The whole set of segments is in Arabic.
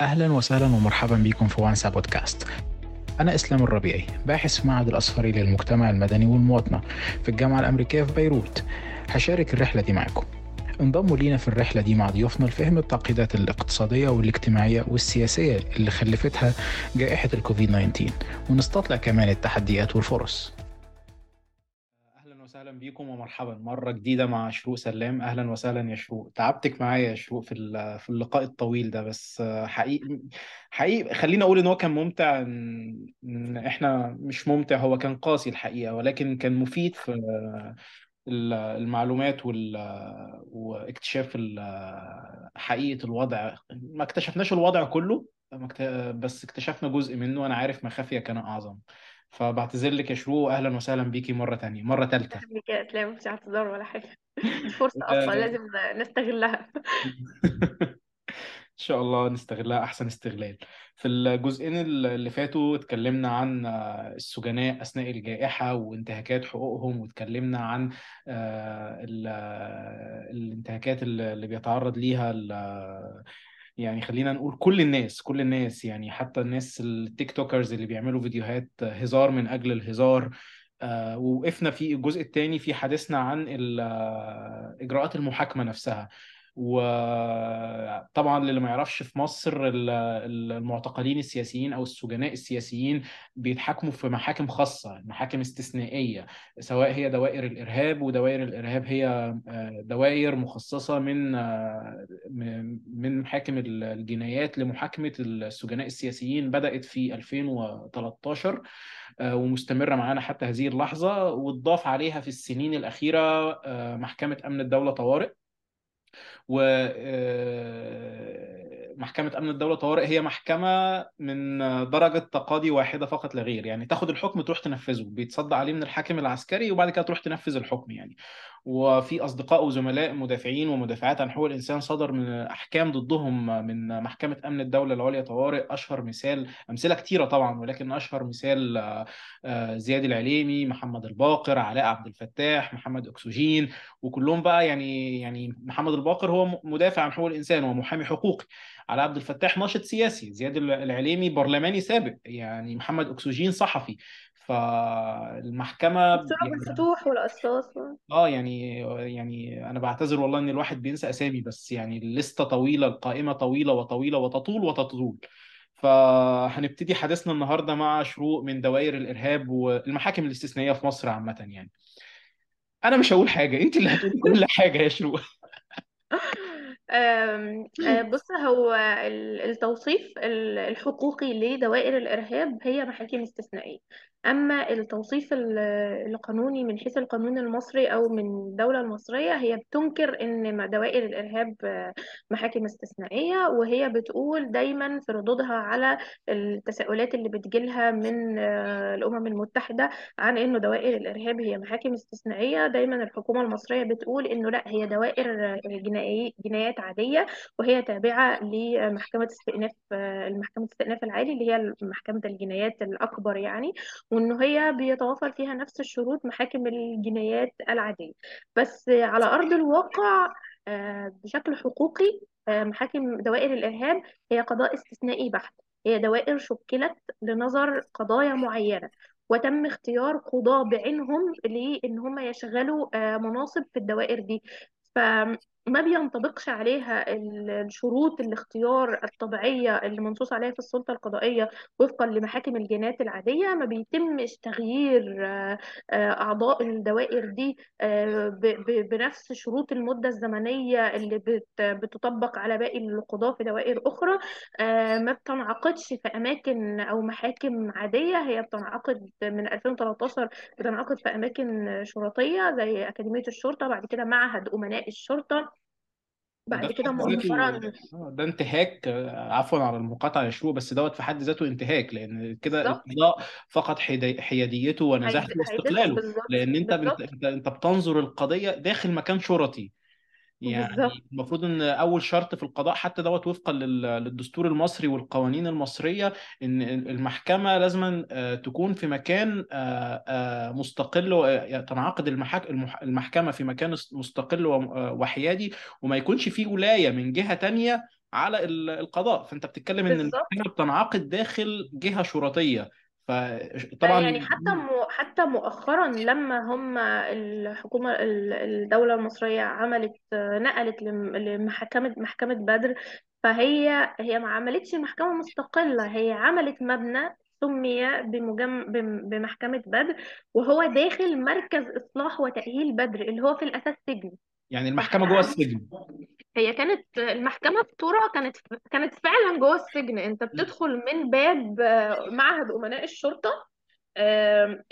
أهلا وسهلا ومرحبا بكم في وانسا بودكاست. أنا إسلام الربيعي باحث في معهد الأصفري للمجتمع المدني والمواطنة في الجامعة الأمريكية في بيروت. هشارك الرحلة دي معكم. انضموا لينا في الرحلة دي مع ضيوفنا لفهم التعقيدات الاقتصادية والاجتماعية والسياسية اللي خلفتها جائحة الكوفيد 19 ونستطلع كمان التحديات والفرص. أهلا بيكم ومرحبا. مرة جديدة مع شروق سلام. أهلا وسهلا يا شروق. تعبتك معايا يا شروق في في اللقاء الطويل ده بس حقيقي حقيقي خليني أقول إن هو كان ممتع إن إحنا مش ممتع هو كان قاسي الحقيقة ولكن كان مفيد في ال- المعلومات وال واكتشاف حقيقة الوضع. ما اكتشفناش الوضع كله بس اكتشفنا جزء منه. أنا عارف ما خفي كان أعظم. فبعتذر لك يا شروق أهلا وسهلا بيكي مرة تانية مرة ثالثه يا اسلام مفيش اعتذار ولا حاجة. دي فرصة أصلا لازم نستغلها. إن شاء الله نستغلها أحسن استغلال. في الجزئين اللي فاتوا اتكلمنا عن السجناء أثناء الجائحة وانتهاكات حقوقهم واتكلمنا عن آه، ال- الانتهاكات اللي بيتعرض ليها يعني خلينا نقول كل الناس كل الناس يعني حتى الناس التيك توكرز اللي بيعملوا فيديوهات هزار من أجل الهزار. آه، ووقفنا في الجزء الثاني في حديثنا عن آه، إجراءات المحاكمة نفسها. وطبعا للي ما يعرفش في مصر ال- ال- المعتقلين السياسيين أو السجناء السياسيين بيتحاكموا في محاكم خاصة محاكم استثنائية سواء هي دوائر الإرهاب ودوائر الإرهاب هي آه، دوائر مخصصة من آه، من محاكم الجنايات لمحاكمة السجناء السياسيين بدأت في 2013 آه، ومستمرة معانا حتى هذه اللحظة واتضاف عليها في السنين الأخيرة آه، محكمة أمن الدولة طوارئ. ومحكمة أمن الدولة طوارئ هي محكمة من درجة تقاضي واحدة فقط لا غير يعني تاخد الحكم تروح تنفذه بيتصدى عليه من الحاكم العسكري وبعد كده تروح تنفذ الحكم يعني. وفي أصدقاء وزملاء مدافعين ومدافعات عن حقوق الإنسان صدر من أحكام ضدهم من محكمة أمن الدولة العليا طوارئ أشهر مثال أمثلة كتيرة طبعا ولكن أشهر مثال آه، آه، زياد العليمي محمد الباقر علاء عبد الفتاح محمد أكسجين وكلهم بقى يعني يعني محمد الباقر هو مدافع عن حقوق الإنسان ومحامي حقوقي. على عبد الفتاح ناشط سياسي زياد العليمي برلماني سابق يعني محمد أكسجين صحفي. فالمحكمة الصورة يعني بالفتوح والقصاص آه يعني يعني أنا بعتذر والله إن الواحد بينسى أسامي بس يعني الليستة طويلة القائمة طويلة وطويلة وتطول وتطول. فهنبتدي حديثنا النهارده مع شروق من دوائر الإرهاب والمحاكم الاستثنائية في مصر عامة يعني. أنا مش هقول حاجة أنت اللي هتقولي كل حاجة يا شروق. آه، بص هو ال- التوصيف ال- الحقوقي لدوائر الإرهاب هي محاكم استثنائية. أما التوصيف ال- القانوني من حيث القانون المصري أو من الدولة المصرية هي بتنكر إن دوائر الإرهاب آه، محاكم استثنائية وهي بتقول دايما في ردودها على التساؤلات اللي بتجيلها من آه، الأمم المتحدة عن إنه دوائر الإرهاب هي محاكم استثنائية. دايما الحكومة المصرية بتقول إنه لأ هي دوائر جنائي جنايات عادية وهي تابعة لمحكمة استئناف المحكمة استئناف العالي اللي هي محكمة الجنايات الأكبر يعني. وإنه هي بيتوافر فيها نفس الشروط محاكم الجنايات العادية. بس على أرض الواقع آه، بشكل حقوقي آه، محاكم دوائر الإرهاب هي قضاء استثنائي بحت. هي دوائر شكلت لنظر قضايا معينة. وتم اختيار قضاة بعينهم لأن هم يشغلوا آه، مناصب في الدوائر دي. فما بينطبقش عليها ال- الشروط الاختيار الطبيعية اللي منصوص عليها في السلطة القضائية وفقا لمحاكم الجنايات العادية. ما بيتمش تغيير آه، آه، أعضاء الدوائر دي آه، بنفس شروط المدة الزمنية اللي بت- بتطبق على باقي القضاة في دوائر أخرى. ما بتنعقدش في أماكن أو محاكم عادية. هي بتنعقد من 2013 بتنعقد في أماكن شرطية زي أكاديمية الشرطة بعد كده معهد أمناء الشرطة. بعد كده مؤخرا آه، ده انتهاك آه، عفوا على المقاطعة يا شروق بس دوت في حد ذاته انتهاك لأن كده القضاء فقد حيادي- حياديته ونزاهته واستقلاله لأن انت بنت- بالظبط. انت انت بتنظر القضية داخل مكان شرطي. بالظبط يعني المفروض إن أول شرط في القضاء حتى دوت وفقا لل- للدستور المصري والقوانين المصرية إن المحكمة لازم تكون في مكان آه، آه، مستقل و- تنعقد المح- المحكمة في مكان مستقل و- وحيادي وما يكونش فيه ولاية من جهة تانية على ال- القضاء. فأنت بتتكلم إن بالظبط المحكمة بتنعقد داخل جهة شرطية. آه، فطبعا يعني حتى مو حتى مؤخرا لما هم الحكومة ال- الدولة المصرية عملت نقلت لم- لمحكمة محكمة بدر فهي هي ما عملتش محكمة مستقلة هي عملت مبنى سمي بمجم بم- بمحكمة بدر وهو داخل مركز إصلاح وتأهيل بدر اللي هو في الأساس سجن. يعني المحكمة جوه السجن. هي كانت المحكمة في تورا كانت كانت فعلا جوه السجن. أنت بتدخل من باب آه، معهد أمناء الشرطة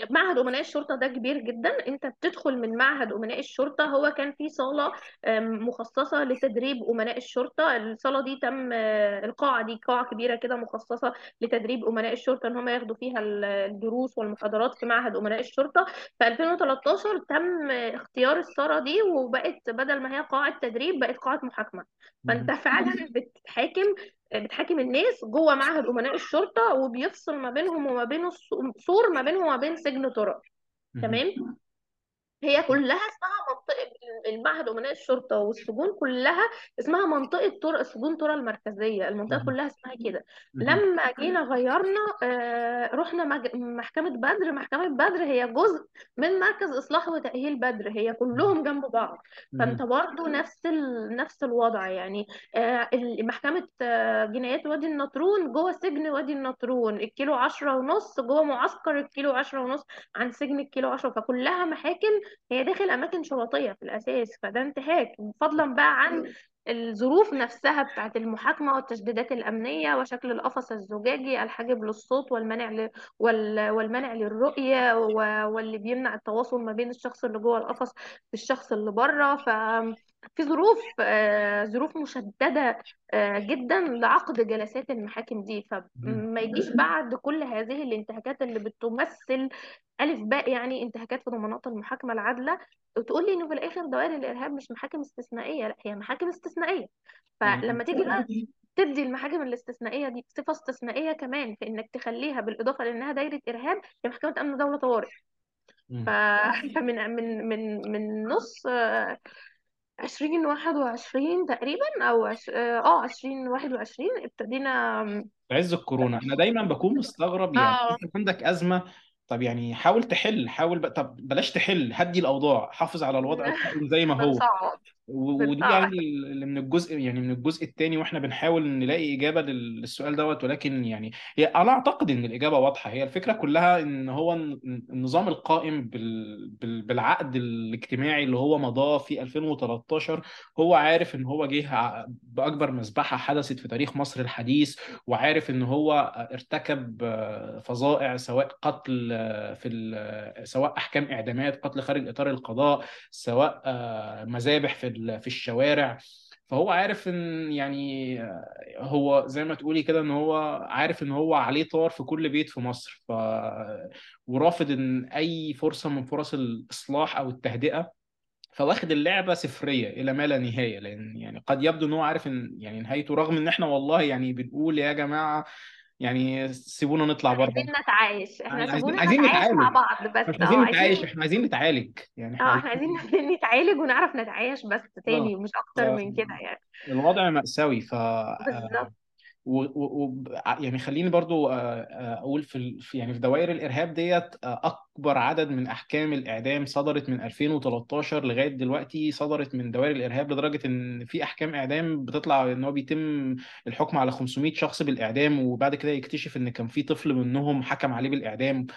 معهد أمناء الشرطة ده كبير جدا. أنت بتدخل من معهد أمناء الشرطة هو كان في صالة آم، مخصصة لتدريب أمناء الشرطة. الصالة دي تم آه، القاعة دي قاعة كبيرة كده مخصصة لتدريب أمناء الشرطة إن هم ياخدوا فيها ال- الدروس والمحاضرات في معهد أمناء الشرطة. في 2013 تم اختيار الصالة دي وبقت بدل ما هي قاعة تدريب بقت قاعة محاكمة. فأنت فعلا بتحاكم بتحاكم الناس جوه معهد أمناء الشرطة وبيفصل ما بينهم وما بين السو- سور ما بينهم وما بين سجن طرق تمام؟ هي كلها اسمها منطقة المعهد أمناء الشرطة والسجون كلها اسمها منطقة طرق سجون طرق المركزية المنطقة كلها اسمها كده. لما جينا غيرنا آه، رحنا مج- محكمة بدر محكمة بدر هي جزء من مركز إصلاح وتأهيل بدر هي كلهم جنب بعض. فأنت برضو نفس ال... نفس الوضع يعني. آه، محكمة آه، جنايات وادي النطرون جوه سجن وادي النطرون الكيلو عشرة ونص جوه معسكر الكيلو عشرة ونص عن سجن الكيلو عشرة. فكلها محاكم هي داخل أماكن شرطية في الأساس فده انتهاك. فضلا بقى عن الظروف نفسها بتاعت المحاكمة والتشديدات الأمنية وشكل القفص الزجاجي الحاجب للصوت والمنع ل... وال... والمنع للرؤية و... واللي بيمنع التواصل ما بين الشخص اللي جوه القفص بالشخص اللي بره. ف في ظروف آه، ظروف مشددة آه، جدا لعقد جلسات المحاكم دي. فما يجيش بعد كل هذه الانتهاكات اللي بتمثل ألف باء يعني انتهاكات في ضمانات المحاكمة العادلة وتقول لي إنه في الآخر دوائر الإرهاب مش محاكم استثنائية لأ هي محاكم استثنائية. فلما تيجي بقى تدي المحاكم الاستثنائية دي صفة استثنائية كمان في إنك تخليها بالإضافة لأنها دايرة إرهاب هي محكمة أمن دولة طوارئ. فمن من من من نص عشرين واحد وعشرين تقريبا أو عش... آه عشرين واحد وعشرين ابتدينا في عز الكورونا. أنا دايما بكون مستغرب يعني آه. أنت عندك أزمة. طب يعني حاول تحل حاول ب... طب بلاش تحل هدي الأوضاع حافظ على الوضع زي ما هو. بنصعد ودي يعني اللي من الجزء يعني من الجزء الثاني وإحنا بنحاول نلاقي إجابة لل- للسؤال دوت ولكن يعني أنا أعتقد إن الإجابة واضحة. هي الفكرة كلها إن هو الن- النظام القائم بال... بال... بالعقد الاجتماعي اللي هو مضاه في 2013 هو عارف إن هو جه بأكبر مذبحه حدثت في تاريخ مصر الحديث وعارف إن هو ارتكب فظائع سواء قتل في سواء أحكام إعدامات قتل خارج إطار القضاء سواء مذابح في في الشوارع. فهو عارف إن يعني هو زي ما تقولي كده إن هو عارف إن هو عليه طار في كل بيت في مصر. ف ورافض إن أي فرصة من فرص الإصلاح أو التهدئة فواخد اللعبة صفريه إلى ما لا نهاية. لأن يعني قد يبدو إن هو عارف إن يعني نهايته رغم إن إحنا والله يعني بنقول يا جماعة يعني سيبونا نطلع إحنا بره. عايزين نتعايش. إحنا عايزين سيبونا عايزين نتعايش مع نتعالج. بعض بس. مش آه عايزين نتعايش عايزين إحنا عايزين نتعالج. يعني إحنا آه إحنا عايزين نتعالج ونعرف نتعايش بس آه. تاني مش أكتر من كده يعني. الوضع مأساوي ف بالظبط. و... و... يعني خليني برضو آه، آه، أقول في يعني في دوائر الإرهاب ديت آه، أكبر عدد من أحكام الإعدام صدرت من 2013 لغاية دلوقتي صدرت من دوائر الإرهاب لدرجة إن في أحكام إعدام بتطلع إن هو بيتم الحكم على 500 شخص بالإعدام وبعد كده يكتشف إن كان في طفل منهم حكم عليه بالإعدام.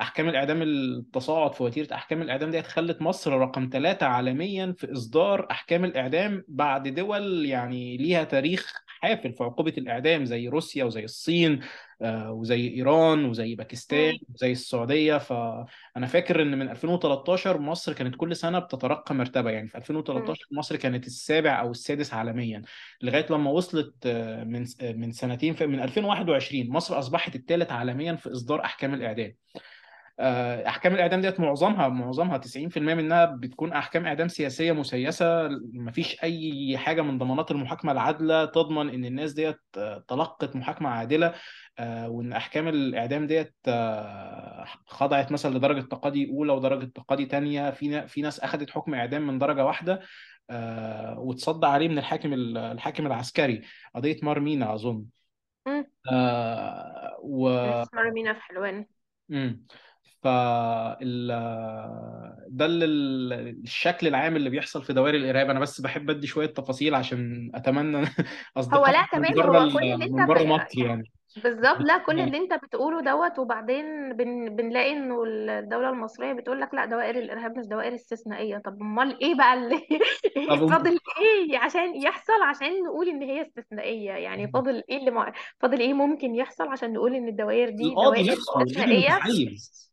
أحكام الإعدام التصاعد في وتيرة أحكام الإعدام دي خلت مصر رقم ثلاثة عالميا في إصدار أحكام الإعدام بعد دول يعني ليها تاريخ حافل في عقوبة الإعدام زي روسيا وزي الصين. آه، وزي إيران وزي باكستان. وزي السعودية فانا فاكر إن من 2013 مصر كانت كل سنة بتترقى مرتبة يعني في مم. 2013 مصر كانت السابع أو السادس عالميا لغاية لما وصلت آه، من آه، من سنتين من 2021 مصر أصبحت الثالث عالميا في إصدار أحكام الإعدام آه، أحكام الإعدام ديت معظمها معظمها 90% منها بتكون أحكام إعدام سياسية مسيسة مفيش أي حاجة من ضمانات المحاكمة العادلة تضمن إن الناس ديت آه، تلقت محاكمة عادلة آه، وإن أحكام الإعدام ديت آه، خضعت مثلا لدرجة تقاضي أولى ودرجة تقاضي ثانية في في ناس اخذت حكم إعدام من درجة واحدة آه، وتصدى عليه من الحاكم الحاكم العسكري. قضية مارمينا أظن. آه، و اسمها مينا في حلوان. امم فال ده ال- ال- الشكل العام اللي بيحصل في دوائر الإرهاب أنا بس بحب أدي شوية تفاصيل عشان أتمنى هو اصدقائي لا من كمان بره هو كل ال- اللي أنت من. بره مصر يعني بالظبط. لا كل اللي أنت بتقوله دوت وبعدين بن... بنلاقي إنه الدولة المصرية بتقول لك لا دوائر الإرهاب مش دوائر استثنائية. طب أمال إيه بقى اللي طب فاضل إيه عشان يحصل؟ عشان نقول إن هي استثنائية. يعني فاضل إيه اللي ما... فاضل إيه ممكن يحصل عشان نقول إن الدوائر دي القاضي دوائر نفسه استثنائية؟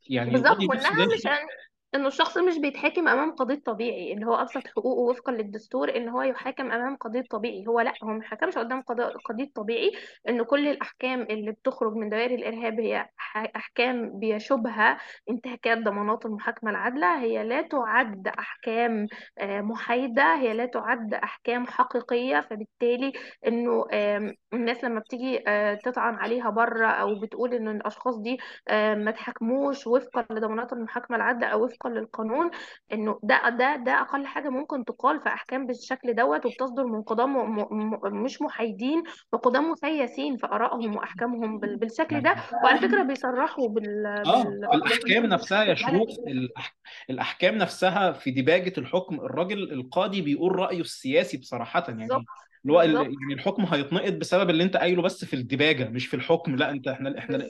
يعني بالظبط. القاضي نفسه وانها مش داخل. إنه الشخص مش بيتحاكم أمام قضية طبيعي اللي هو أبسط حقوقه وفقا للدستور إن هو يحاكم أمام قضية طبيعي. هو لأ هو ما حكمش قدام قضية طبيعي إن كل الأحكام اللي بتخرج من دوائر الإرهاب هي أحكام بيشوبها انتهاكات ضمانات المحاكمة العادلة. هي لا تعد أحكام آه، محايدة هي لا تعد أحكام حقيقية. فبالتالي إنه الناس لما بتيجي آه، تطعن عليها بره أو بتقول إن الأشخاص دي ما تحكموش وفقا لضمانات المحاكمة العادلة أو وفقا للقانون إنه ده ده ده أقل حاجة ممكن تقال في أحكام بالشكل دوت وبتصدر من م- مش محايدين وقضاة مسيسين في آرائهم وأحكامهم بال- بالشكل ده. وعلى فكرة بيصرحوا بال آه الأحكام نفسها يا شروق. الأحكام نفسها في ديباجة الحكم الراجل القاضي بيقول رأيه السياسي بصراحة يعني بالظبط اللي هو يعني الحكم هيتنقض بسبب اللي أنت قايله بس في الديباجة مش في الحكم لأ أنت إحنا إحنا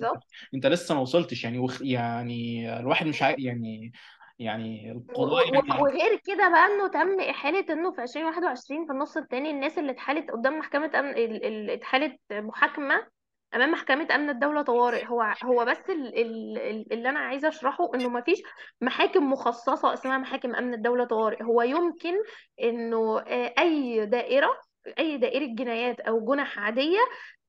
أنت, لسه ما وصلتش يعني وخ... يعني الواحد مش عا... يعني يعني القضايا و- وغير كده بقى إنه تم إحالة انه في 2021 في النص الثاني الناس اللي اتحالت قدام محكمة أمن ال- ال- اتحالت محاكمة أمام محكمة أمن الدولة طوارئ. هو هو بس ال- ال- ال- اللي أنا عايزة أشرحه إنه ما فيش محاكم مخصصة اسمها محاكم أمن الدولة طوارئ. هو يمكن إنه آه، أي دائرة أي دائرة جنايات أو جنح عادية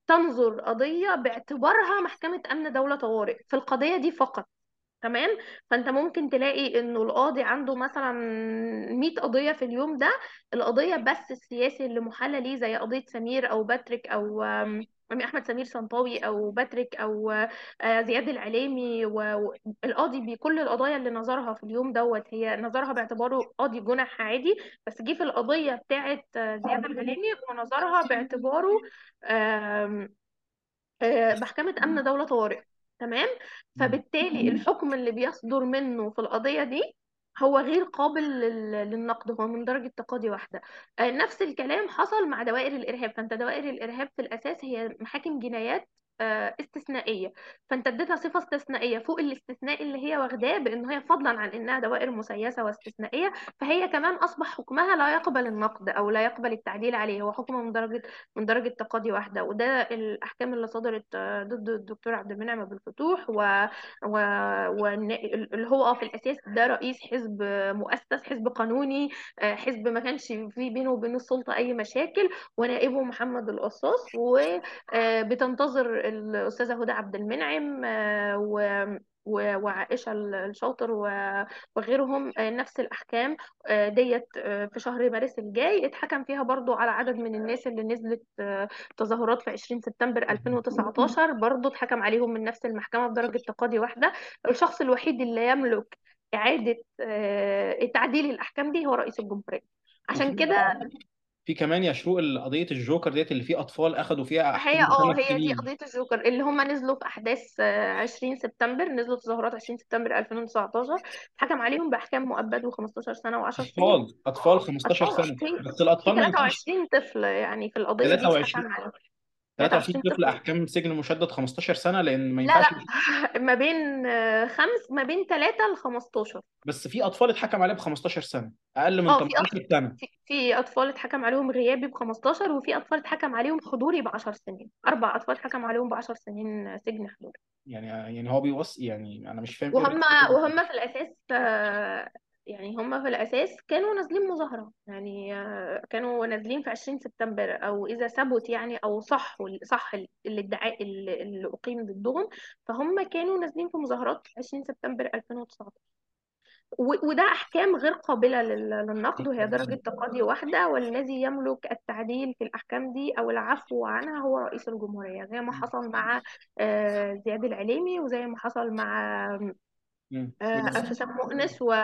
تنظر قضية باعتبارها محكمة أمن دولة طوارئ. في القضية دي فقط. تمام؟ فأنت ممكن تلاقي إنه القاضي عنده مثلا 100 قضية في اليوم ده القضية بس السياسي اللي محالة ليه زي قضية سمير أو باتريك أو أحمد سمير صنطاوي أو باتريك أو آه، زياد العليمي والقاضي بكل القضايا اللي نظرها في اليوم دوت هي نظرها باعتباره قاضي جنح عادي بس جه في القضية بتاعت آه، زياد العليمي ونظرها باعتباره آه، محكمة أمن دولة طوارئ تمام؟ فبالتالي الحكم اللي بيصدر منه في القضية دي هو غير قابل لل- للنقد هو من درجة تقاضي واحدة. آه، نفس الكلام حصل مع دوائر الإرهاب. فأنت دوائر الإرهاب في الأساس هي محاكم جنايات آه، استثنائية. فأنت اديتها صفة استثنائية فوق الاستثناء اللي هي واخداه بأن هي فضلا عن أنها دوائر مسيسة واستثنائية فهي كمان أصبح حكمها لا يقبل النقد أو لا يقبل التعديل عليه هو حكم من درجة من درجة تقاضي واحدة. وده الأحكام اللي صدرت آه، ضد الدكتور عبد المنعم أبو الفتوح و... و... والن- اللي هو في الأساس ده رئيس حزب مؤسس حزب قانوني آه، حزب ما كانش فيه بينه وبين السلطة أي مشاكل ونائبه محمد القصاص وبتنتظر الأستاذة هدى عبد المنعم آه، و وعائشة الشاطر وغيرهم آه، نفس الأحكام آه، ديت في شهر مارس الجاي. اتحكم فيها برضو على عدد من الناس اللي نزلت تظاهرات في 20 سبتمبر 2019 برضو اتحكم عليهم من نفس المحكمة بدرجة تقاضي واحدة. الشخص الوحيد اللي يملك إعادة تعديل الأحكام دي هو رئيس الجمهورية. عشان كده في كمان يا شروق قضية الجوكر ديت اللي فيه أطفال اخذوا فيها هي احكام آه خمس هي دي سنين قضية الجوكر اللي هم نزلوا في أحداث آه، 20 سبتمبر نزلوا تظاهرات 20 سبتمبر 2019 اتحكم عليهم بأحكام مؤبد و15 سنة و10 سنين. أطفال أطفال 15 أطفال سنة. في بس في الأطفال ما ينفعش. 23 طفل يعني في القضية دي 23 اتحكم عليهم. 23 23 طفل احكام سجن مشدد 15 سنة لأن ما لا ينفعش لا ما بين آه، خمس ما بين 3 ل 15 بس في أطفال اتحكم عليهم ب 15 سنة أقل من آه في 18 سنة. في في أطفال اتحكم عليهم غيابي ب 15 وفي أطفال اتحكم عليهم حضوري ب 10 سنين. أربع أطفال اتحكم عليهم ب 10 سنين سجن حضوري. يعني يعني هو بيوصي يعني أنا مش فاهم إيه وهم. وهم في الأساس آه، يعني هم في الأساس كانوا نازلين مظاهرة يعني كانوا نازلين في 20 سبتمبر أو إذا ثبت يعني أو صح صح الادعاء اللي أقيم ضدهم فهم كانوا نازلين في مظاهرات 20 سبتمبر 2019 و- وده أحكام غير قابلة لل- للنقد وهي درجة تقاضي واحدة والذي يملك التعديل في الأحكام دي أو العفو عنها هو رئيس الجمهورية زي ما حصل مع آه، زياد العليمي وزي ما حصل مع مم. آه، مؤنس و...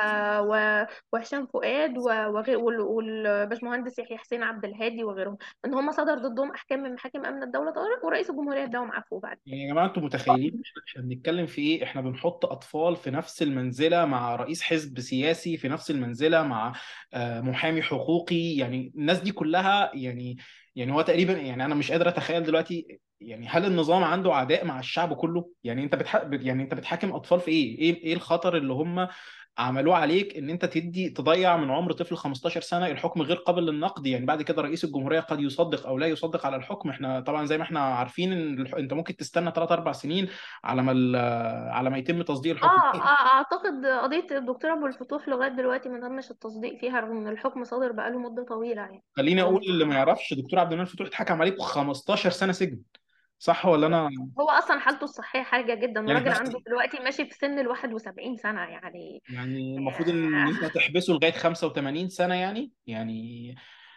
و... وهشام فؤاد و... وغير وال... والباشمهندس يحيى حسين عبد الهادي وغيرهم. إن هم صدر ضدهم أحكام من محاكم أمن الدولة طارق ورئيس الجمهورية اداهم عفو بعد. يعني يا جماعة أنتوا متخيلين إحنا بنتكلم في إيه؟ إحنا بنحط أطفال في نفس المنزلة مع رئيس حزب سياسي في نفس المنزلة مع آه، محامي حقوقي. يعني الناس دي كلها يعني يعني هو تقريبا يعني أنا مش قادر أتخيل دلوقتي يعني هل النظام عنده عداء مع الشعب كله؟ يعني انت بتح... يعني انت بتحاكم أطفال في إيه؟ إيه إيه الخطر اللي هم عملوه عليك ان انت تدي تضيع من عمر طفل 15 سنة الحكم غير قابل للنقد؟ يعني بعد كده رئيس الجمهورية قد يصدق أو لا يصدق على الحكم. إحنا طبعا زي ما إحنا عارفين إن الح- انت ممكن تستنى 3 4 سنين على ما ال- على ما يتم تصديق الحكم. آه آه، أعتقد قضية الدكتور أبو الفتوح لغاية دلوقتي ما تمش التصديق فيها رغم إن الحكم صادر بقاله مدة طويلة يعني. خليني أقول اللي ما يعرفش دكتور عبد المنعم فتوح اتحكم عليه ب 15 سنة سجن. صح ولا أنا هو أصلا حالته الصحية حرجه جدا. يعني إحنا عنده دلوقتي ماشي في سن ال 71 سنة يعني يعني المفروض إن انت تحبسه لغاية 85 سنة يعني؟ يعني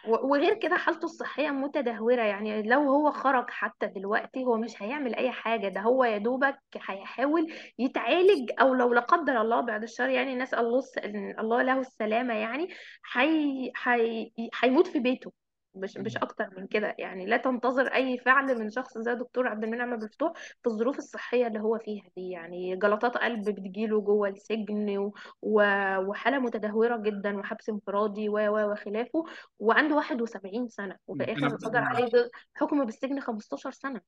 و- وغير كده حالته الصحية متدهورة. يعني لو هو خرج حتى دلوقتي هو مش هيعمل أي حاجة. ده هو يا دوبك هيحاول يتعالج أو لو لا قدر الله بعد الشر يعني نسأل الله الس- الله له السلامة يعني هي هي هيموت في بيته. مش مش أكتر من كده يعني لا تنتظر أي فعل من شخص زي دكتور عبد المنعم عبد الفتوح في الظروف الصحية اللي هو فيها دي. يعني جلطات قلب بتجيله جوه السجن و- و- وحالة متدهورة جدا وحبس انفرادي و و وخلافه وعنده 71 سنة وفي بس صدر عليه حكم بالسجن 15 سنة.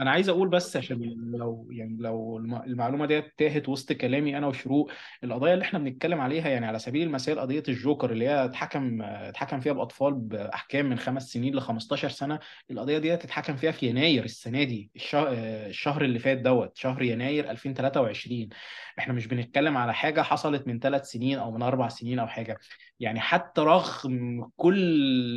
أنا عايز أقول بس عشان لو يعني لو الم- المعلومة ديت تاهت وسط كلامي أنا وشروق القضية اللي إحنا بنتكلم عليها يعني على سبيل المثال قضية الجوكر اللي هي اتحكم اتحكم فيها بأطفال بأحكام من خمس سنين ل 15 سنة القضية ديت اتحكم فيها في يناير السنة دي الشهر الشهر اللي فات دوت شهر يناير 2023 إحنا مش بنتكلم على حاجة حصلت من ثلاث سنين أو من أربع سنين أو حاجة. يعني حتى رغم كل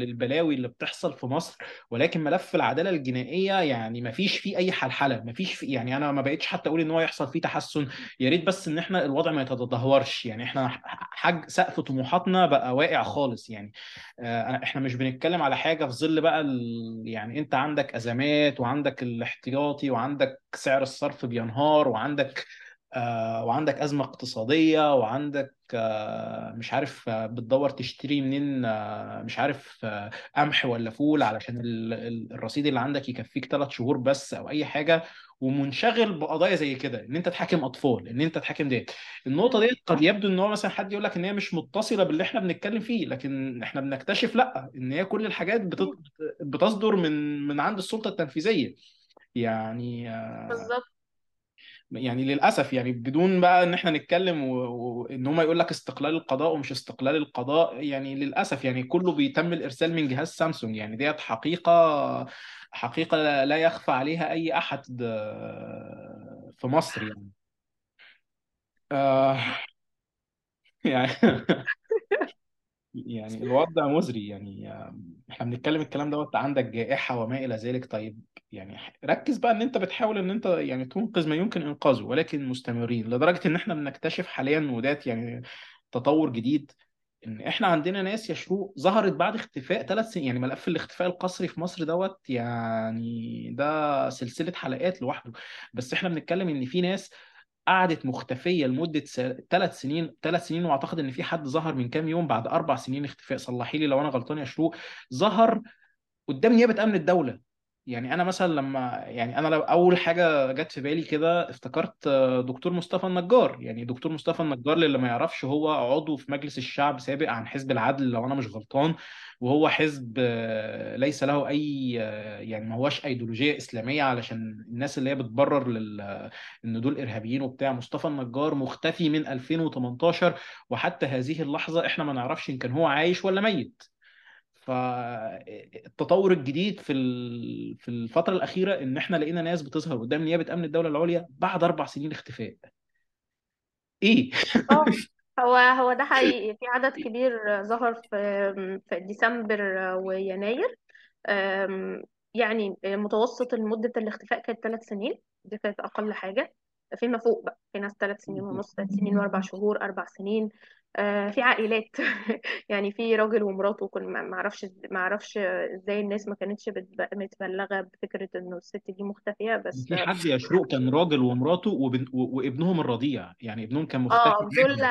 البلاوي اللي بتحصل في مصر ولكن ملف العدالة الجنائية يعني ما فيش فيه أي حلحلة ما فيش فيه يعني أنا ما بقتش حتى أقول إن هو يحصل فيه تحسن يا ريت بس إن إحنا الوضع ما يتدهورش يعني إحنا حاج سقف طموحاتنا بقى واقع خالص يعني آه، إحنا مش بنتكلم على حاجة في ظل بقى. يعني أنت عندك أزمات وعندك الاحتياطي وعندك سعر الصرف بينهار وعندك وعندك أزمة اقتصادية وعندك آه، مش عارف آه، بتدور تشتري منين آه، مش عارف آه، قمح ولا فول علشان ال- ال- الرصيد اللي عندك يكفيك ثلاث شهور بس أو أي حاجة ومنشغل بقضايا زي كده إن أنت تحاكم أطفال إن أنت تحاكم ديت. النقطة ديت قد يبدو إن هو مثلا حد يقول لك إن هي مش متصلة باللي إحنا بنتكلم فيه لكن إحنا بنكتشف لأ إن هي كل الحاجات بتصدر من من عند السلطة التنفيذية. يعني آه، بالظبط يعني للأسف يعني بدون بقى إن إحنا نتكلم وان هم يقول لك استقلال القضاء ومش استقلال القضاء يعني للأسف يعني كله بيتم الإرسال من جهاز سامسونج. يعني ديت حقيقة حقيقة لا يخفى عليها أي أحد في مصر يعني. آه، يعني يعني الوضع مزري يعني إحنا بنتكلم الكلام دوت عندك جائحة وما إلى ذلك. طيب يعني ركز بقى إن أنت بتحاول إن أنت يعني تنقذ ما يمكن إنقاذه ولكن مستمرين لدرجة إن إحنا بنكتشف حاليا ودات يعني تطور جديد. إن إحنا عندنا ناس يا شروق ظهرت بعد اختفاء ثلاث سنين يعني ملف الاختفاء القسري في مصر دوت يعني ده سلسلة حلقات لوحده. بس إحنا بنتكلم إن في ناس قعدت مختفية لمدة ثلاث سنين ثلاث سنين وأعتقد إن في حد ظهر من كام يوم بعد أربع سنين اختفاء صلحي لي لو أنا غلطان يا شروق. ظهر قدام نيابة أمن الدولة. يعني أنا مثلا لما يعني أنا لو أول حاجة جت في بالي كده افتكرت دكتور مصطفى النجار. يعني دكتور مصطفى النجار اللي ما يعرفش هو عضو في مجلس الشعب سابق عن حزب العدل لو أنا مش غلطان وهو حزب ليس له أي يعني ما هوش أيديولوجية إسلامية علشان الناس اللي هي بتبرر لل إن دول إرهابيين وبتاع. مصطفى النجار مختفي من 2018 وحتى هذه اللحظة إحنا ما نعرفش إن كان هو عايش ولا ميت. فالتطور الجديد في في الفترة الأخيرة إن إحنا لقينا ناس بتظهر قدام نيابة أمن الدولة العليا بعد أربع سنين اختفاء. إيه؟ آه هو هو ده حقيقي. في عدد كبير ظهر في في ديسمبر ويناير. يعني متوسط مدة الاختفاء كانت ثلاث سنين. دي كانت أقل حاجة. فيما فوق بقى. في ناس ثلاث سنين ونص ثلاث سنين وأربع شهور أربع سنين. في عائلات. يعني في راجل ومراته كل ما ما أعرفش إزاي الناس ما كانتش بتب- متبلغة بفكرة إنه الست دي مختفية بس في حد يا شروق كان راجل ومراته وبن... وابنهم الرضيع. يعني ابنهم كان مختفي آه دول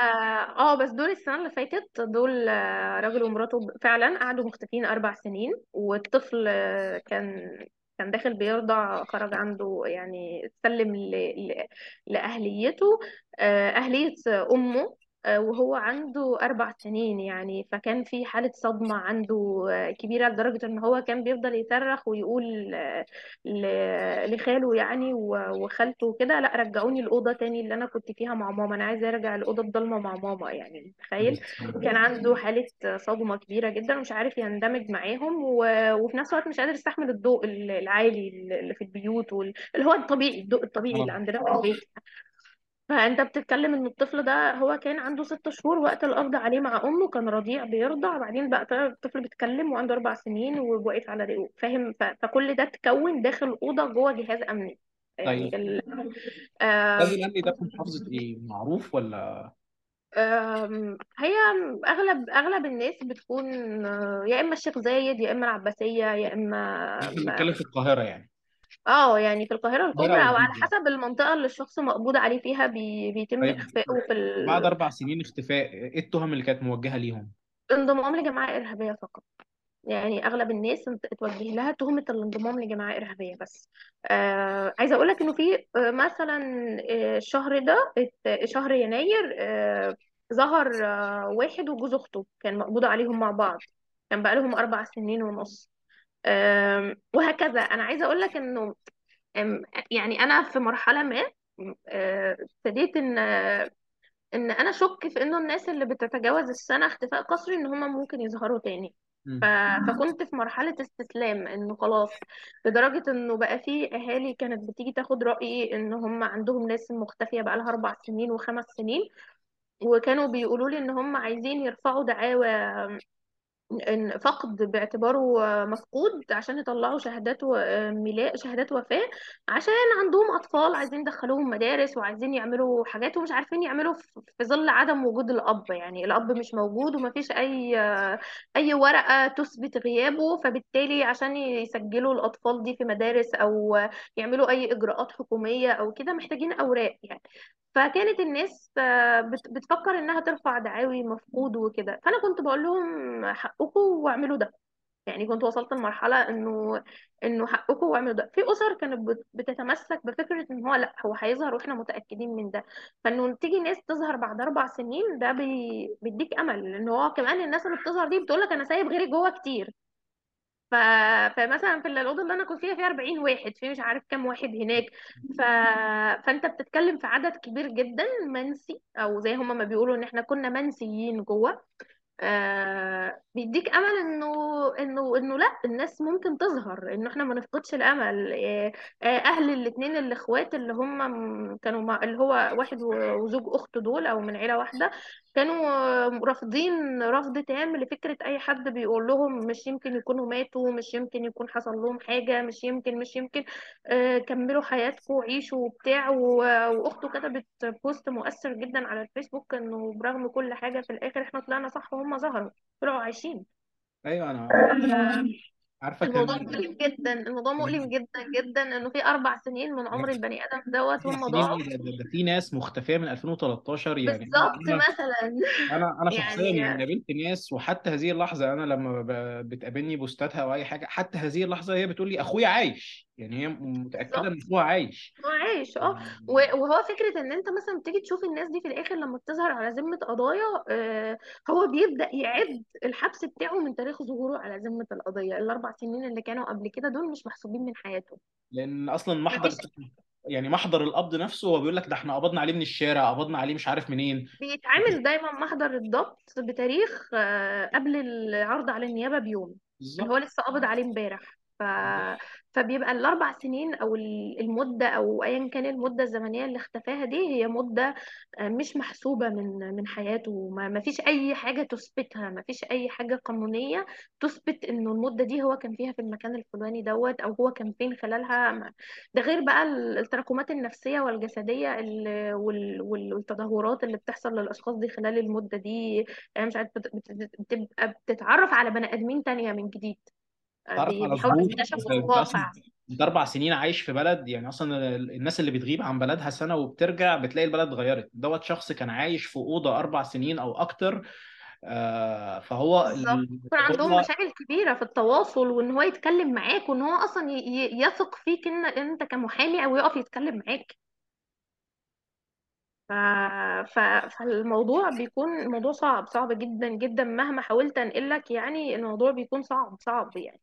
آه بس دول السنة اللي فاتت دول آه، راجل ومراته فعلا قعدوا مختفين أربع سنين والطفل آه، كان كان داخل بيرضع خرج عنده يعني سلم ل... ل... لأهليته. آه، أهلية أمه آه، وهو عنده أربع سنين يعني فكان في حالة صدمة عنده آه، كبيرة لدرجة إن هو كان بيفضل يصرخ ويقول آه، ل- لخاله يعني و- وخالته وكده لا رجعوني الأوضة تاني اللي أنا كنت فيها مع ماما أنا عايزة أرجع الأوضة الضلمة مع ماما. يعني متخيل؟ كان عنده حالة صدمة كبيرة جدا ومش عارف يندمج معاهم و... وفي نفس الوقت مش قادر يستحمل الضوء ال- العالي اللي في البيوت وال... اللي هو الطبيعي الضوء الطبيعي اللي آه. عندنا في البيت. فأنت بتتكلم إن الطفل ده هو كان عنده ست شهور وقت القبض عليه مع أمه كان رضيع بيرضع بعدين بقى الطفل بيتكلم وعنده أربع سنين وواقف على رئه فاهم؟ ف... فكل ده اتكون داخل أوضة جوه جهاز أمني. يعني طيب. ال... الجهاز الأمني ده في محافظة إيه؟ معروف ولا؟ آم، هي أغلب أغلب الناس بتكون آه، يا إما الشيخ زايد يا إما العباسية يا إما إحنا ما- بنتكلم في القاهرة يعني. آه يعني في القاهرة القاهره الكبرى أو على والجيزه حسب المنطقة اللي الشخص مقبوض عليه فيها بي بيتم طيب اخفائه في بعد ال- أربع سنين اختفاء إيه التهم اللي كانت موجهة ليهم؟ الانضمام لجماعه إرهابية فقط. يعني أغلب الناس انت- اتوجه لها تهمة الانضمام لجماعه إرهابية بس. آه عايزة أقول لك إنه في آه، مثلا آه، الشهر ده ات- شهر يناير آه ظهر آه واحد وجوز أخته كان مقبوض عليهم مع بعض. كان بقى لهم أربع سنين ونص. وهكذا. أنا عايزة أقول لك إنه يعني أنا في مرحلة ما آه، ابتديت إن إن أنا أشك في إنه الناس اللي بتتجاوز السنة اختفاء قسري إن هم ممكن يظهروا تاني. ف... فكنت في مرحلة استسلام إنه خلاص لدرجة إنه بقى في أهالي كانت بتيجي تاخد رأيي إن هم عندهم ناس مختفية بقى لها أربع سنين وخمس سنين وكانوا بيقولوا لي إن هم عايزين يرفعوا دعاوى فقد باعتباره مفقود عشان يطلعوا شهادات ميلاد شهادات وفاة عشان عندهم أطفال عايزين يدخلوهم مدارس وعايزين يعملوا حاجات ومش عارفين يعملوا في ظل عدم وجود الأب يعني الأب مش موجود ومفيش أي أي ورقة تثبت غيابه فبالتالي عشان يسجلوا الأطفال دي في مدارس أو يعملوا أي إجراءات حكومية أو كده محتاجين أوراق يعني فكانت الناس آه، بت- بتفكر إنها ترفع دعاوي مفقود وكده. فأنا كنت بقول لهم حقكم واعملوا ده. يعني كنت وصلت لمرحلة إنه إنه حقكم واعملوا ده. في أسر كانت بت- بتتمسك بفكرة إن هو لأ هو هيظهر وإحنا متأكدين من ده. فإنه تيجي ناس تظهر بعد أربع سنين ده بي... بيديك أمل. لأن هو كمان الناس اللي بتظهر دي بتقول لك أنا سايب غيري جوه كتير. ف... فمثلا في الأوضة اللي أنا كنت فيها فيها 40 واحد في مش عارف كام واحد هناك. ف... فأنت بتتكلم في عدد كبير جدا منسي أو زي هما ما بيقولوا إن إحنا كنا منسيين جوه. آه بيديك أمل إنه إنه إنه لأ الناس ممكن تظهر إنه إحنا ما نفقدش الأمل. آه آه أهل الاثنين الإخوات اللي هم كانوا مع اللي هو واحد وزوج أخته دول أو من عيلة واحدة كانوا آه، رافضين رفض تام لفكرة أي حد بيقول لهم مش يمكن يكونوا ماتوا مش يمكن يكون حصل لهم حاجة مش يمكن مش يمكن آه كملوا حياتكم وعيشوا وبتاع. و- وأخته كتبت بوست مؤثر جدا على الفيسبوك إنه برغم كل حاجة في الآخر إحنا طلعنا صح وهم ظهروا طلعوا عايشين. أيوه أنا عارفة الموضوع كان مؤلم جدا الموضوع مؤلم جدا جدا إنه في أربع سنين من عمر البني آدم دوت هم ضاعوا ده, ده, ده في ناس مختفية من 2013 يعني بالظبط مثلا. أنا أنا شخصيا يعني يعني قابلت ناس وحتى هذه اللحظة أنا لما بتقابلني بوستاتها أو أي حاجة حتى هذه اللحظة هي بتقول لي أخويا عايش. يعني هي متأكدة إن بالظبط اخوها عايش هو عايش آه. و- وهو فكرة إن أنت مثلا بتيجي تشوف الناس دي في الآخر لما بتظهر على ذمة قضايا آه، هو بيبدأ يعد الحبس بتاعه من تاريخ ظهوره على ذمة القضية. الأربع سنين اللي كانوا قبل كده دول مش محسوبين من حياته. لأن أصلا محضر مفيش يعني محضر القبض نفسه هو بيقول لك ده إحنا قبضنا عليه من الشارع قبضنا عليه مش عارف منين. بيتعامل دايما محضر الضبط بتاريخ آه، قبل العرض على النيابة بيوم. اللي بالظبط هو لسه قابض عليه امبارح. ف... فبيبقى الأربع سنين أو ال- المدة أو ايا كان المدة الزمنية اللي اختفاها دي هي مدة آه، مش محسوبة من من حياته. ما فيش أي حاجة تثبتها ما فيش أي حاجة قانونية تثبت انه المدة دي هو كان فيها في المكان الفلاني دوت أو هو كان فين خلالها. ده غير بقى ال- التراكمات النفسية والجسدية ال- وال- وال- والتدهورات اللي بتحصل للأشخاص دي خلال المدة دي. يعني مش عارف بت- بت- بتبقى بتتعرف على بني آدمين تانية من جديد. تعرف بي- على يكتشفوا انت أصلا الواقع. إنت أربع سنين عايش في بلد يعني أصلا الناس اللي بتغيب عن بلدها سنة وبترجع بتلاقي البلد اتغيرت. دوت شخص كان عايش في أوضة أربع سنين أو أكتر آه، فهو بالظبط. ال- يكون عندهم مشاكل كبيرة في التواصل وإن هو يتكلم معاك وإن هو أصلا ي- ي- يثق فيك ان إنت كمحامي أو يقف يتكلم معاك. ف... ف... فالموضوع بيكون الموضوع صعب صعب جدا جدا مهما حاولت أنقلك يعني الموضوع بيكون صعب صعب يعني.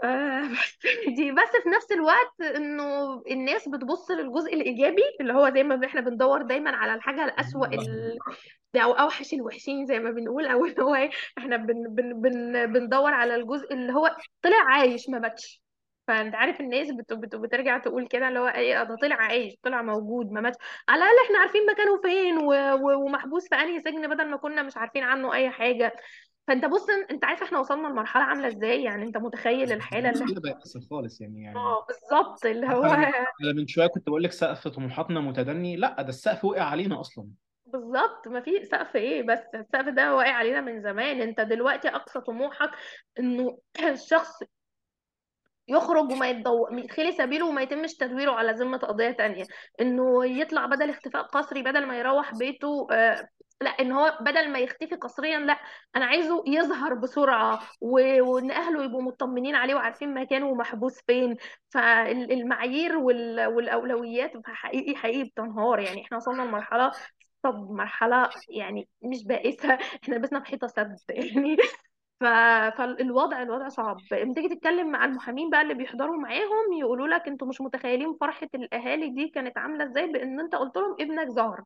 دي بس في نفس الوقت إنه الناس بتبص للجزء الإيجابي اللي هو زي ما إحنا بندور دايما على الحاجة الأسوأ ال... أو أوحش الوحشين زي ما بنقول أو اللي هو إيه إحنا بن... بن... بن... بندور على الجزء اللي هو طلع عايش ما ماتش. فأنت عارف الناس بت... بت... بترجع تقول كده اللي هو إيه ده طلع عايش طلع موجود ما ماتش. على الأقل إحنا عارفين مكانه فين و... و... ومحبوس في أنهي سجن بدل ما كنا مش عارفين عنه أي حاجة. فأنت بص أنت عارف إحنا وصلنا لمرحلة عاملة إزاي؟ يعني أنت متخيل الحالة اللي إحنا كده بيحصل خالص يعني يعني آه بالظبط اللي هو أنا من شوية كنت بقول لك سقف طموحاتنا متدني لأ ده السقف وقع علينا أصلا. بالظبط ما في سقف إيه بس؟ السقف ده واقع علينا من زمان. أنت دلوقتي أقصى طموحك إنه الشخص يخرج وما يتضو... يتخلي سبيله وما يتمش تدويره على ذمة قضية تانية. إنه يطلع بدل اختفاء قسري بدل ما يروح بيته آه لا إن هو بدل ما يختفي قسريا لا أنا عايزه يظهر بسرعة و... وإن أهله يبقوا مطمنين عليه وعارفين مكانه ومحبوس فين. فالمعايير وال... والأولويات حقيقي حقيقي بتنهار. يعني إحنا وصلنا لمرحلة طب مرحلة يعني مش بائسة إحنا لبسنا في حيطة سد. يعني ف... فالوضع الوضع صعب. لما تيجي تتكلم مع المحامين بقى اللي بيحضروا معاهم يقولوا لك أنتوا مش متخيلين فرحة الأهالي دي كانت عاملة إزاي بإن أنت قلت لهم ابنك ظهر.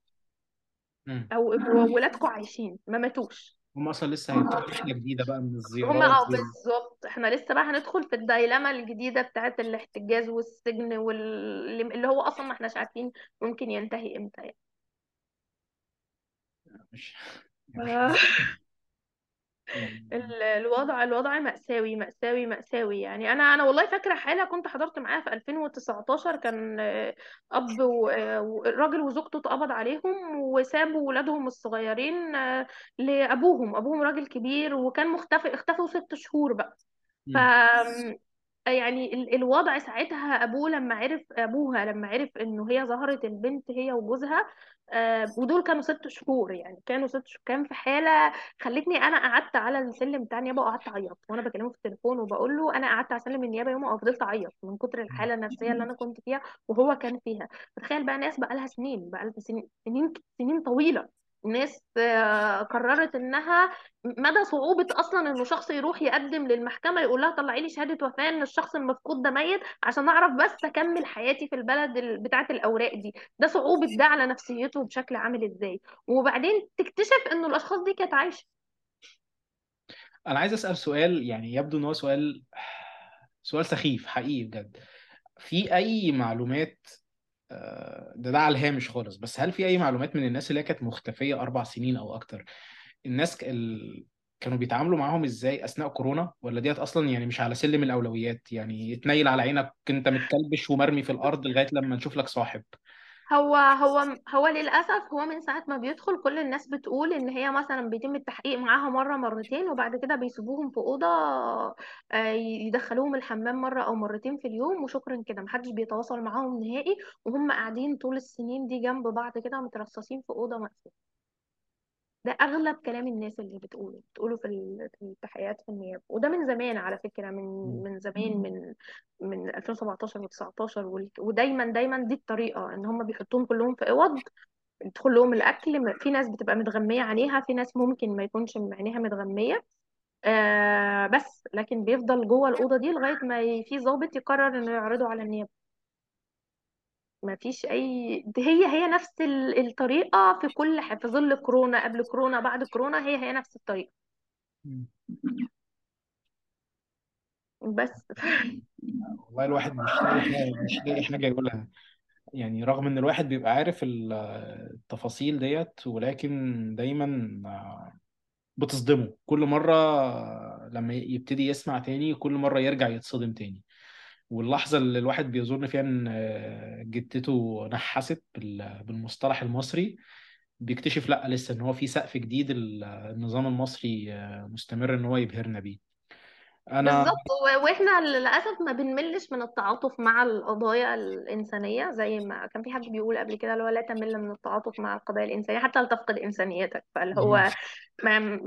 مم. أو ولادكم عايشين ما ماتوش. هم أصلا لسه هيفتحوا رحله جديدة بقى من الزيارات آه وال... بالظبط. إحنا لسه بقى هندخل في الدايلاما الجديدة بتاعت الاحتجاز والسجن وال... اللي هو أصلا ما إحناش عارفين ممكن ينتهي إمتى يعني. مش يعني ال- الوضع الوضع مأساوي مأساوي مأساوي. يعني أنا أنا والله فاكرة حالة كنت حضرت معاها في 2019 كان أب و- آه، والراجل وزوجته اتقبض عليهم وسابوا ولادهم الصغيرين آه، لأبوهم. أبوهم راجل كبير وكان مختفي اختفوا ست شهور بقى. ف. يعني ال- الوضع ساعتها أبوه لما عرف أبوها لما عرف إنه هي ظهرت البنت هي وجوزها آه، ودول كانوا ست شهور يعني كانوا ست شهور كان في حالة خلتني أنا قعدت على السلم بتاع النيابه وقعدت أعيط وأنا بكلمه في التليفون وبقول له أنا قعدت على سلم النيابة يوم وفضلت أعيط من كتر الحالة النفسية اللي أنا كنت فيها وهو كان فيها. تخيل بقى ناس بقى لها سنين بقى لها سنين سنين طويلة. ناس آه، قررت إنها مدى صعوبة أصلا إنه شخص يروح يقدم للمحكمة يقول لها طلعي لي شهادة وفاة إن الشخص المفقود ده ميت عشان أعرف بس أكمل حياتي في البلد ال- بتاعة الأوراق دي. ده صعوبة ده على نفسيته بشكل عامل إزاي؟ وبعدين تكتشف إنه الأشخاص دي كانت عايشة. أنا عايز أسأل سؤال يعني يبدو إن هو سؤال سؤال سخيف حقيقي بجد. في أي معلومات ده ده على الهامش خالص. بس هل في أي معلومات من الناس اللي هي كانت مختفية أربع سنين أو أكتر؟ الناس ال... كانوا بيتعاملوا معاهم إزاي أثناء كورونا؟ ولا ديت أصلا يعني مش على سلم الأولويات؟ يعني يتنيل على عينك أنت متكلبش ومرمي في الأرض لغاية لما نشوف لك صاحب. هو هو هو للأسف هو من ساعة ما بيدخل كل الناس بتقول إن هي مثلا بيتم التحقيق معاها مرة مرتين وبعد كده بيسيبوهم في أوضة آه، يدخلوهم الحمام مرة أو مرتين في اليوم وشكرا كده محدش بيتواصل معاهم نهائي وهم قاعدين طول السنين دي جنب بعض كده مترصصين في أوضة مقفولة. ده أغلب كلام الناس اللي بتقوله بتقوله في ال- في التحقيقات في النيابة. وده من زمان على فكرة من من زمان من من 2017 و19 ودايما دايما دي الطريقة إن هم بيحطوهم كلهم في أوض يدخل لهم الأكل م- في ناس بتبقى متغمية عينيها في ناس ممكن ما يكونش عينيها متغمية. آه بس لكن بيفضل جوه الأوضة دي لغاية ما ي- في ضابط يقرر إنه يعرضه على النيابة. ما فيش أي دي هي هي نفس ال- الطريقة في كل ح- في ظل كورونا قبل كورونا بعد كورونا هي هي نفس الطريقة. بس. والله الواحد مش لاقي حاجة مش لاقي حاجة يقولها. يعني رغم إن الواحد بيبقى عارف ال- التفاصيل ديت ولكن دايما بتصدمه. كل مرة لما يبتدي يسمع تاني كل مرة يرجع يتصدم تاني. واللحظة اللي الواحد بيظن فيها إن آه، جدته نحست بال- بالمصطلح المصري بيكتشف لأ لسه إن هو في سقف جديد ال- النظام المصري آه، مستمر إن هو يبهرنا بيه. أنا بالظبط وإحنا للأسف ما بنملش من التعاطف مع القضايا الإنسانية زي ما كان في حد بيقول قبل كده اللي هو لا تمل من التعاطف مع القضايا الإنسانية حتى لا تفقد إنسانيتك. فاللي هو ما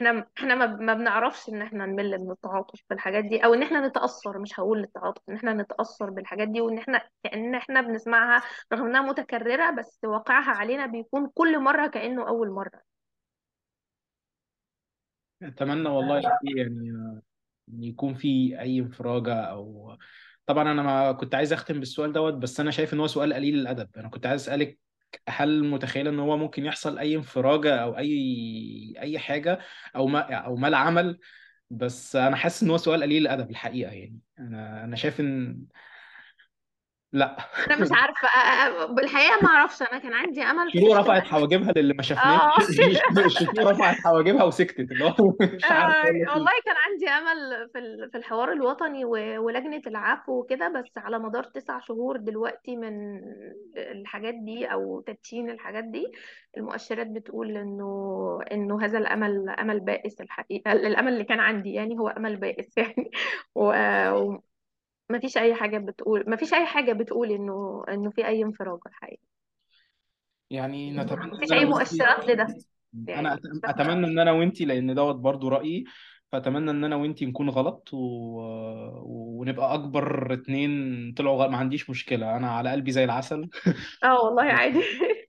إحنا إحنا ما بنعرفش ان إحنا نمل من التعاطف بالحاجات دي أو ان إحنا نتأثر مش هقول التعاطف ان إحنا نتأثر بالحاجات دي وان إحنا كأن إحنا بنسمعها رغم انها متكررة بس واقعها علينا بيكون كل مرة كأنه أول مرة. أتمنى والله يعني يكون في أي انفراجه أو طبعا أنا ما كنت عايز أختم بالسؤال دوت بس أنا شايف إن هو سؤال قليل الأدب. أنا كنت عايز أسألك هل متخيله إن هو ممكن يحصل أي انفراجة أو أي أي حاجة أو ما أو ما العمل؟ بس أنا حاسس إن هو سؤال قليل الأدب الحقيقة يعني. أنا أنا شايف إن لا. أنا مش عارفة بالحقيقة ما أعرفش. أنا كان عندي أمل في شروق رفعت حواجبها للي ما شافناش آه. شروق رفعت حواجبها وسكتت؟ اللي هو مش آه، لك والله كان عندي أمل في في الحوار الوطني ولجنة العفو وكده بس على مدار تسع شهور دلوقتي من الحاجات دي أو تدشين الحاجات دي المؤشرات بتقول إنه إنه هذا الأمل أمل بائس الحقيقة. الأمل اللي كان عندي يعني هو أمل بائس يعني. و- وما فيش أي حاجة بتقول ما فيش أي حاجة بتقول إنه إنه في أي انفراج الحقيقة يعني نتمنى ما إن فيش أنا أي وأنتي مؤشرات لده أنا يعني أت- أتمنى إن أنا وأنتي لأن دوت برضو رأيي فأتمنى إن أنا وأنتي نكون غلط و... ونبقى أكبر اتنين طلعوا غلط ما عنديش مشكلة. أنا على قلبي زي العسل. آه والله عادي.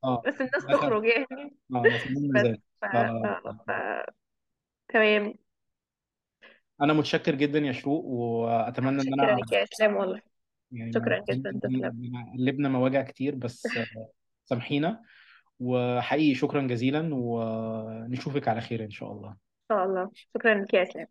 آه. بس الناس أت- تخرج يعني. آه بس ذلك ف... ف... ف... ف... تمام. أنا متشكر جدا يا شروق وأتمنى إن شكرا أنا لك يا إسلام والله. يعني شكرا جدا تسلم. قلبنا مواجع كتير بس سامحينا. وحقيقي شكرا جزيلا ونشوفك على خير إن شاء الله. إن شاء الله. شكرا لك يا إسلام.